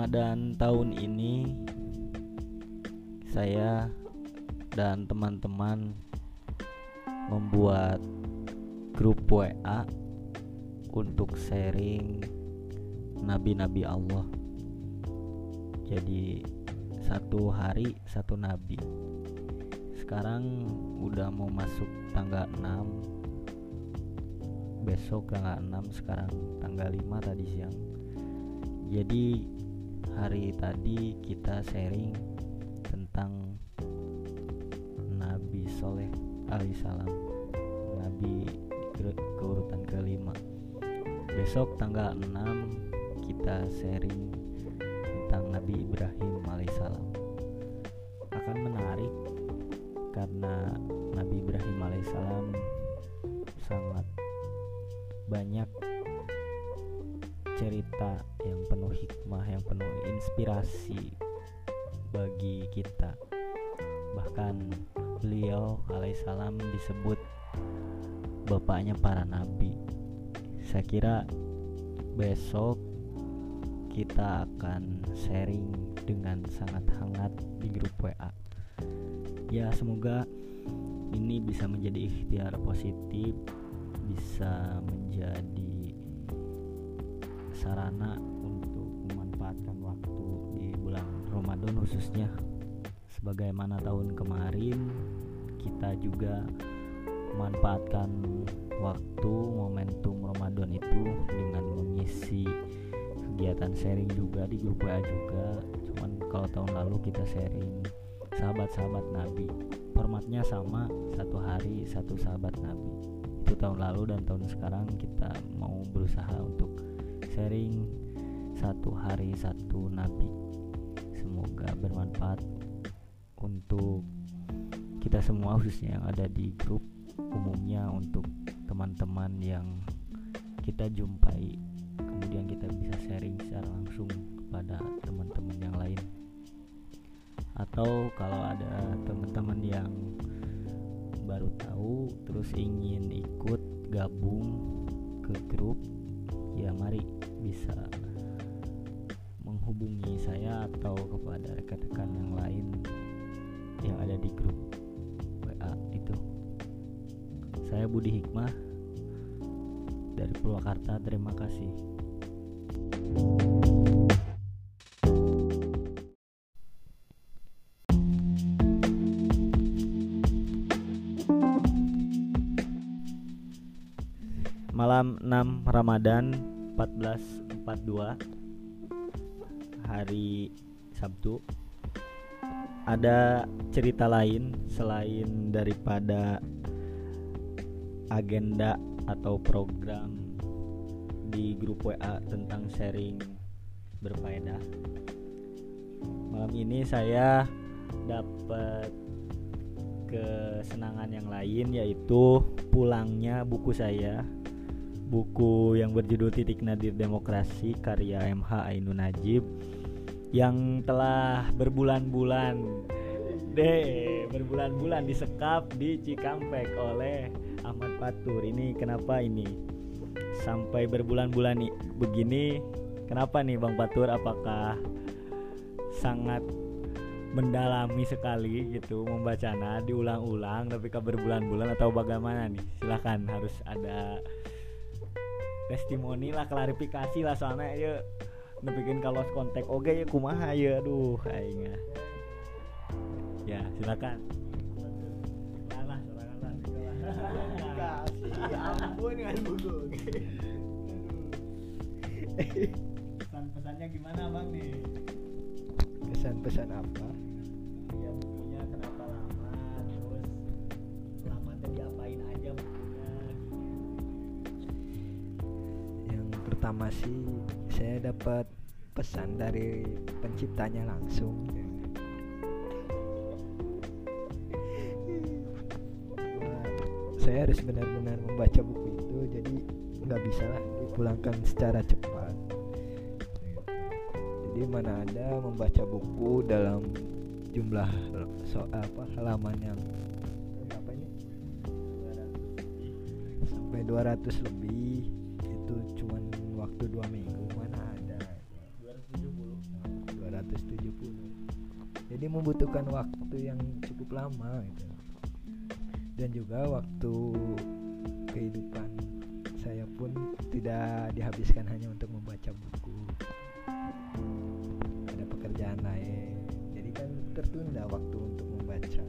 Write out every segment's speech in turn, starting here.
Ramadan tahun ini saya dan teman-teman membuat grup WA untuk sharing nabi-nabi Allah. Jadi satu hari satu nabi. Sekarang udah mau masuk tanggal 6 Besok tanggal 6 sekarang tanggal 5 tadi siang Jadi hari tadi kita sharing tentang Nabi Soleh alaihissalam Nabi ke keurutan kelima. Besok tanggal 6 kita sharing tentang Nabi Ibrahim alaihissalam Akan menarik karena Nabi Ibrahim alaihissalam sangat banyak cerita inspirasi bagi kita. Bahkan beliau alaihissalam disebut bapaknya para nabi. Saya kira besok kita akan sharing dengan sangat hangat di grup WA ya semoga ini bisa menjadi ikhtiar positif bisa menjadi sarana memanfaatkan waktu di bulan Ramadan khususnya sebagaimana tahun kemarin kita juga memanfaatkan waktu momentum Ramadan itu dengan mengisi kegiatan sharing juga di grup WA juga. Cuman kalau tahun lalu kita sharing sahabat-sahabat Nabi formatnya sama satu hari satu sahabat Nabi. Itu tahun lalu dan tahun sekarang kita mau berusaha untuk sharing satu hari satu Nabi. Semoga bermanfaat untuk kita semua khususnya yang ada di grup umumnya untuk teman-teman yang kita jumpai. Kemudian kita bisa sharing secara langsung kepada teman-teman yang lain. Atau kalau ada teman-teman yang baru tahu terus ingin ikut gabung ke grup ya mari bisa menghubungi saya atau kepada rekan-rekan yang lain yang ada di grup WA itu. Saya Budi Hikmah dari Purwakarta terima kasih. Malam 6 Ramadan 1442 hari Sabtu ada cerita lain selain daripada agenda atau program di grup WA tentang sharing berfaedah. Malam ini saya dapat kesenangan yang lain yaitu pulangnya buku saya. Buku yang berjudul Titik Nadir Demokrasi karya MH Ainun Najib yang telah berbulan-bulan. Deh berbulan-bulan disekap di Cikampek oleh Ahmad Fatur. Ini kenapa ini? Sampai berbulan-bulan nih begini kenapa nih Bang Fatur? Apakah sangat mendalami sekali gitu membacanya diulang-ulang tapi ke berbulan-bulan atau bagaimana nih? Silahkan harus ada testimoni lah klarifikasi lah soalnya ya bikin kalau kontak oke ya kumaha ya aduh aing ya silakan. Salah silakan kasih ampun kan buku pesan-pesannya gimana bang nih? Pesan-pesan apa? Ya pertama sih saya dapat pesan dari penciptanya langsung. Saya harus benar-benar membaca buku itu jadi nggak bisa lah dipulangkan secara cepat. Jadi mana ada membaca buku dalam jumlah so apa halaman yang berapa ini? Sampai 200 lebih waktu dua minggu mana ada? 270 270 jadi membutuhkan waktu yang cukup lama gitu. Dan juga waktu kehidupan saya pun tidak dihabiskan hanya untuk membaca buku. Ada pekerjaan lain. Jadi kan tertunda waktu untuk membaca.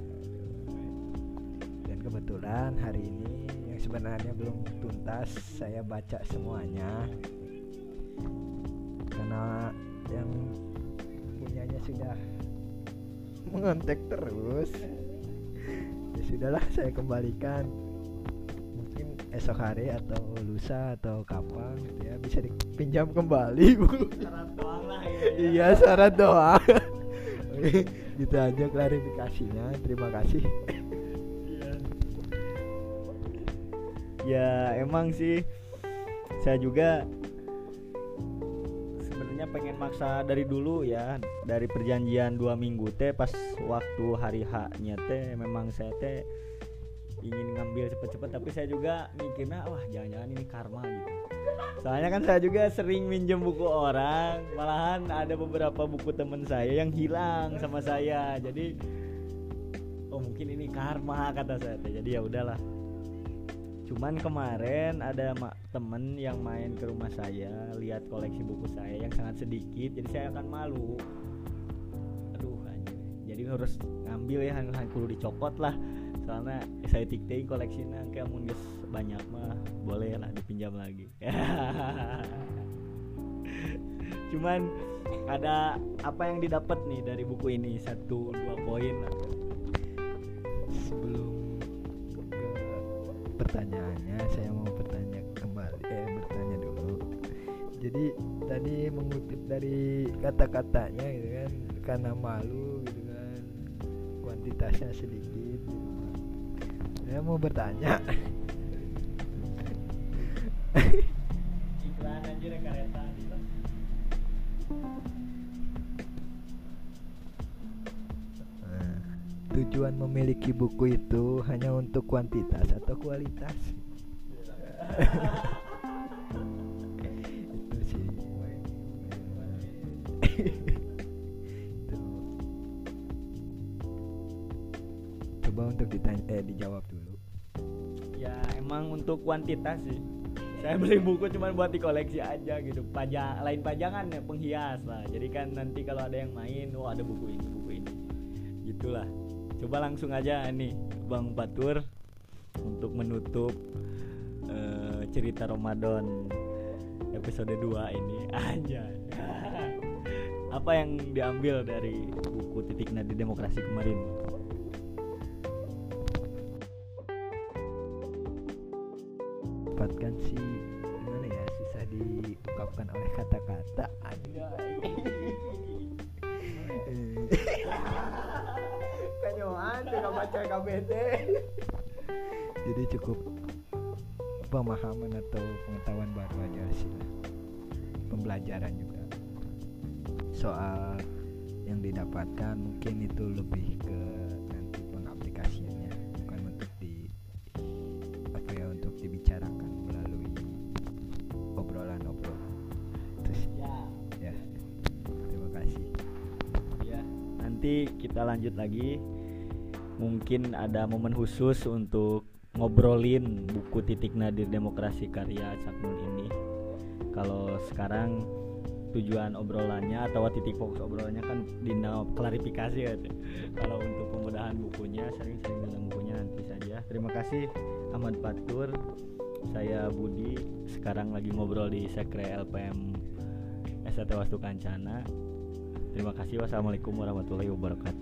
Dan kebetulan hari ini yang sebenarnya belum tuntas saya baca semuanya yang punyanya sudah mengontek terus. Ya sudahlah saya kembalikan. Mungkin esok hari atau lusa atau kapan gitu ya bisa dipinjam kembali bu. Syarat doang lah ya, iya syarat doang. Oke, gitu aja klarifikasinya. Terima kasih. Iya. ya emang sih. Saya juga pengen maksa dari dulu ya. Dari perjanjian dua minggu teh pas waktu hari haknya teh memang saya teh ingin ngambil cepet-cepet tapi saya juga mikirnya wah jangan-jangan ini karma gitu. Soalnya kan saya juga sering minjem buku orang malahan ada beberapa buku temen saya yang hilang sama saya. Jadi oh mungkin ini karma kata saya jadi ya udahlah cuman kemarin ada temen yang main ke rumah saya lihat koleksi buku saya yang sangat sedikit jadi saya akan malu. Aduh anjir. jadi harus ngambil ya hang kudu dicopot lah. Soalnya saya tiktik koleksinya kayak mun geus banyak mah boleh lah dipinjam lagi. Cuman ada apa yang didapat nih dari buku ini? Satu dua poin. Sebelum pertanyaannya saya mau bertanya kembali eh bertanya dulu. Jadi tadi mengutip dari kata-katanya gitu kan karena malu gitu kan kuantitasnya sedikit gitu. saya mau bertanya. Iklan anjir kereta tujuan memiliki buku itu hanya untuk kuantitas atau kualitas. Itu sih. Itu. coba untuk ditanya eh dijawab dulu. Ya emang untuk kuantitas sih. Saya beli buku cuma buat dikoleksi aja gitu. Pajang lain pajangan ya penghias lah. Jadi kan nanti kalau ada yang main oh ada buku ini buku ini. Gitulah coba langsung aja nih bang Batur untuk menutup eh, cerita Ramadan episode 2 ini. Aja. Apa yang diambil dari buku titik nadi demokrasi kemarin? Dapatkan sih gimana ya susah diungkapkan oleh kata-kata kanyoan tidak baca KBT jadi cukup pemahaman atau pengetahuan baru aja sih. Pembelajaran juga. Soal yang didapatkan mungkin itu lebih ke nanti pengaplikasiannya bukan untuk di apa ya untuk dibicarakan melalui obrolan-obrolan. Terus ya. ya. Terima kasih. Ya, nanti kita lanjut lagi. Mungkin ada momen khusus untuk ngobrolin buku Titik Nadir Demokrasi karya Cak Nun ini. Kalau sekarang tujuan obrolannya atau titik fokus obrolannya kan dina klarifikasi ya. Kalau untuk pemudahan bukunya sering-sering dalam bukunya nanti saja. Terima kasih Ahmad Fatur. Saya Budi. Sekarang lagi ngobrol di Sekre LPM SAT Wastu Kancana. Terima kasih. Wassalamualaikum warahmatullahi wabarakatuh.